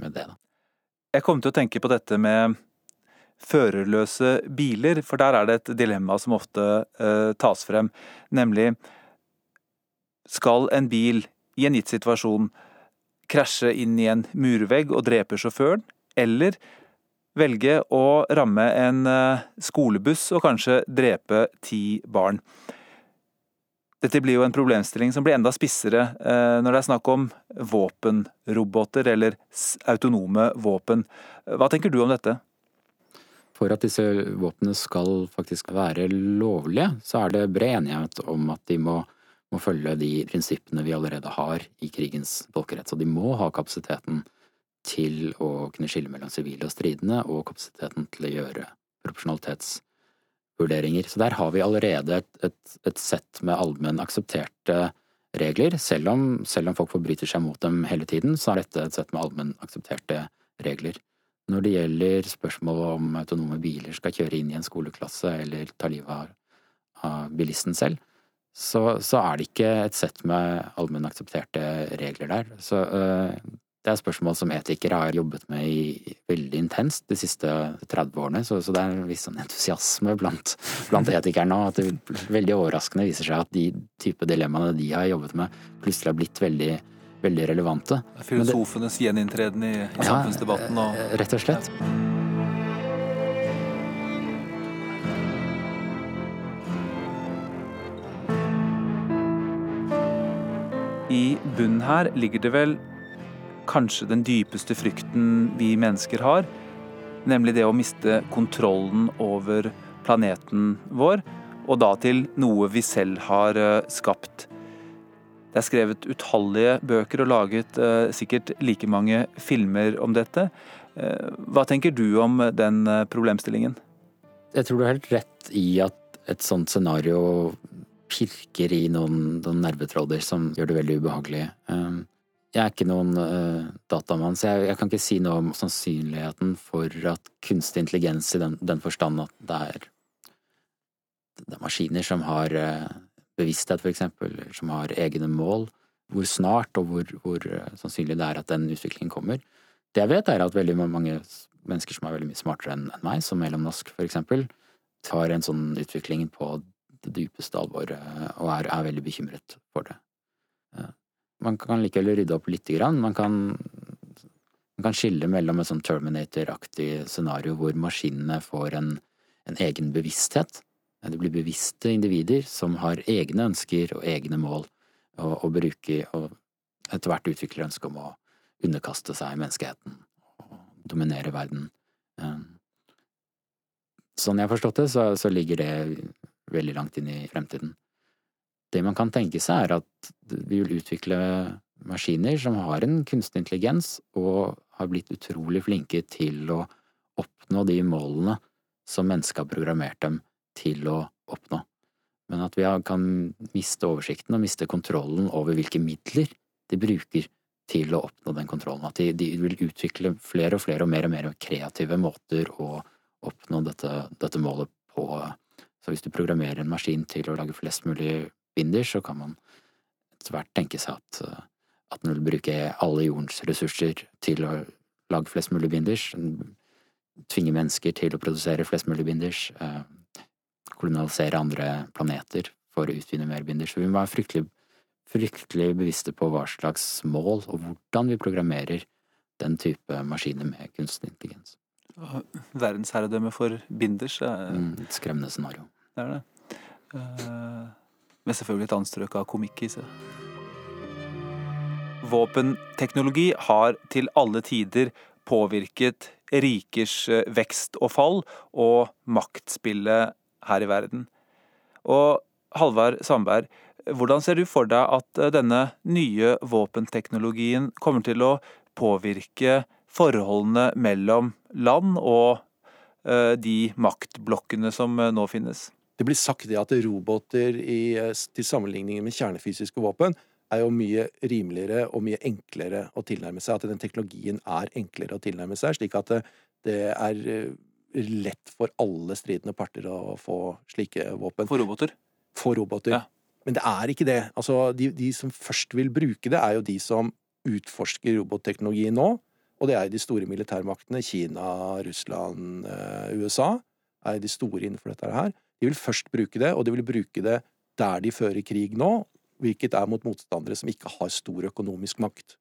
med det. Da. Jeg kom til å tenke på dette med førerløse biler, for der er det et dilemma som ofte uh, tas frem, nemlig skal en bil i en gitt situasjon krasje inn i en murvegg og drepe sjåføren, eller velge å ramme en eh, skolebuss og kanskje drepe ti barn. Dette blir jo en problemstilling som blir enda spissere eh, når det er snakk om våpenroboter eller autonome våpen. Hva tenker du om dette? For at disse våpnene skal faktisk være lovlige, så er det bred enighet om at de må, må følge de prinsippene vi allerede har i krigens folkerett. Så de må ha kapasiteten til å kunne skille mellom sivile og stridende, og kapasiteten til å gjøre proporsjonalitetsvurderinger. Så der har vi allerede et, et, et sett med allmenn aksepterte regler. Selv om, selv om folk forbryter seg mot dem hele tiden, så er dette et sett med allmenn aksepterte regler. Når det gjelder spørsmålet om autonome biler skal kjøre inn i en skoleklasse eller ta livet av, bilisten selv, så, så, er det ikke et sett med allmenn aksepterte regler der. Så øh, det er spørsmål som etikere har jobbet med i veldig intenst de siste 30 årene, så, så det er en viss sånn entusiasme blant, blant etikere nå. At det veldig overraskende viser seg at de type dilemmaene de har jobbet med, plutselig har blitt veldig, veldig relevante. Filosofenes gjeninntreden i, i ja, samfunnsdebatten og Rett og slett. I bunnen her ligger det vel kanskje den dypeste frykten vi mennesker har, nemlig det å miste kontrollen over planeten vår, og da til noe vi selv har eh, skapt. Det er skrevet utallige bøker og laget eh, sikkert like mange filmer om dette. Eh, hva tenker du om den problemstillingen? Jeg tror du har helt rett i at et sånt scenario pirker i noen, noen nervetråder som gjør det veldig ubehagelig. Jeg er ikke noen uh, datamann, så jeg, jeg, kan ikke si noe om sannsynligheten for at kunstig intelligens i den, den forstand at det er, det er maskiner som har uh, bevissthet, for eksempel, som har egne mål, hvor snart og hvor, hvor uh, sannsynlig det er at den utviklingen kommer. Det jeg vet, er at veldig mange mennesker som er veldig mye smartere enn meg, som Elon Musk for eksempel, tar en sånn utvikling på det dypeste alvor og er, er veldig bekymret for det. Man kan likevel rydde opp lite grann. Man kan, man kan skille mellom et sånn Terminator-aktig scenario hvor maskinene får en, en egen bevissthet. Det blir bevisste individer som har egne ønsker og egne mål, å, bruke, og etter hvert utvikler ønske om å underkaste seg menneskeheten og dominere verden. Sånn jeg har forstått det, så, så ligger det veldig langt inn i fremtiden. Det man kan tenke seg, er at vi vil utvikle maskiner som har en kunstig intelligens, og har blitt utrolig flinke til å oppnå de målene som mennesket har programmert dem til å oppnå. Men at vi kan miste oversikten og miste kontrollen over hvilke midler de bruker til å oppnå den kontrollen. At de, de vil utvikle flere og flere og mer og mer kreative måter å oppnå dette, dette målet på. Så hvis du programmerer en maskin til å lage flest mulig binders, så kan man etter hvert tenke seg at, eh, at den vil bruke alle jordens ressurser til å lage flest mulig binders, tvinge mennesker til å produsere flest mulig binders, eh, kolonialisere andre planeter for å utvinne mer binders. Så vi må være fryktelig, fryktelig bevisste på hva slags mål og hvordan vi programmerer den type maskiner med kunstig intelligens. Verdensherredømme for binders er mm, Et skremmende scenario. Det er det. Uh med selvfølgelig et anstrøk av komikk i seg. Våpenteknologi har til alle tider påvirket rikers eh, vekst og fall og maktspillet her i verden. Og Halvard Sandberg, hvordan ser du for deg at eh, denne nye våpenteknologien kommer til å påvirke forholdene mellom land og eh, de maktblokkene som nå finnes? Det blir sagt det at roboter i, eh, til sammenligning med kjernefysiske våpen er jo mye rimeligere og mye enklere å tilnærme seg. At den teknologien er enklere å tilnærme seg, slik at det, det er eh, lett for alle stridende parter å få slike våpen. For roboter? For roboter. Ja. Men det er ikke det. Altså, de, de, som først vil bruke det, er jo de som utforsker robotteknologi nå. Og det er de store militærmaktene. Kina, Russland, eh, USA er de store innenfor dette her. De vil først bruke det, og de vil bruke det der de fører krig nå, hvilket er mot motstandere som ikke har stor økonomisk makt.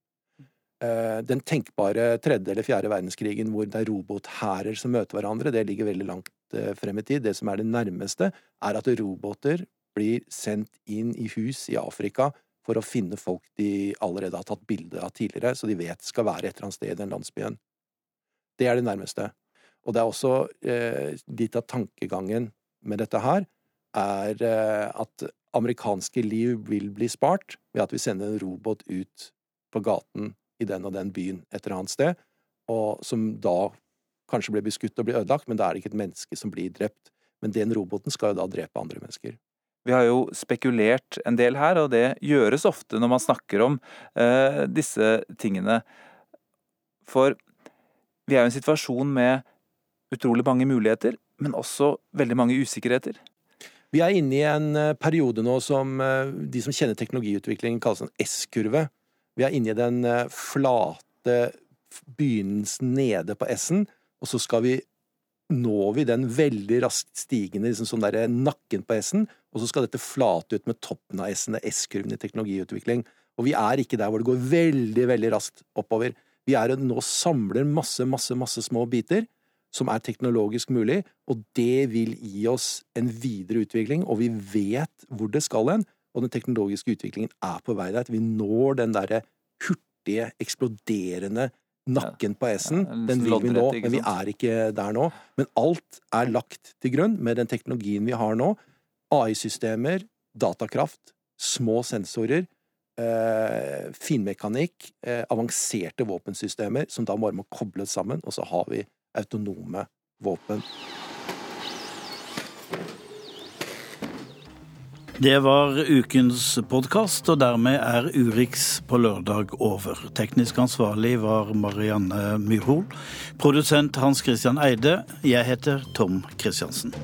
Eh, den tenkbare tredje eller fjerde verdenskrigen hvor det er robothærer som møter hverandre, det ligger veldig langt eh, frem i tid. Det som er det nærmeste, er at roboter blir sendt inn i hus i Afrika for å finne folk de allerede har tatt bilde av tidligere, så de vet skal være et eller annet sted i den landsbyen. Det er det nærmeste. Og det er også eh, litt av tankegangen med dette her, er eh, at amerikanske liv vil bli spart ved at vi sender en robot ut på gaten i den og den byen et eller annet sted, og som da kanskje blir beskutt og blir ødelagt, men da er det ikke et menneske som blir drept. Men den roboten skal jo da drepe andre mennesker. Vi har jo spekulert en del her, og det gjøres ofte når man snakker om eh, disse tingene. For vi er jo i en situasjon med utrolig mange muligheter, men også veldig mange usikkerheter. Vi er inne i en eh, periode nå som eh, de som kjenner teknologiutvikling kaller en S-kurve. Vi er inne i den eh, flate begynnelsen nede på S-en, og så skal vi når vi den veldig raskt stigende liksom sånn der nakken på S-en, og så skal dette flate ut med toppen av S-en, S-kurven i teknologiutvikling. Og vi er ikke der hvor det går veldig, veldig raskt oppover. Vi er nå samler masse, masse, masse små biter som er teknologisk mulig, og det vil gi oss en videre utvikling, og vi vet hvor det skal hen, og den teknologiske utviklingen er på vei der. Vi når den derre hurtige, eksploderende nakken på S-en. Den vil vi nå, men vi er ikke der nå. Men alt er lagt til grunn med den teknologien vi har nå. AI-systemer, datakraft, små sensorer, eh, finmekanikk, eh, avanserte våpensystemer som da bare må kobles sammen, og så har vi autonome våpen. Det var ukens podkast, og dermed er Urix på lørdag over. Teknisk ansvarlig var Marianne Myrhol. Produsent Hans Christian Eide. Jeg heter Tom Christiansen.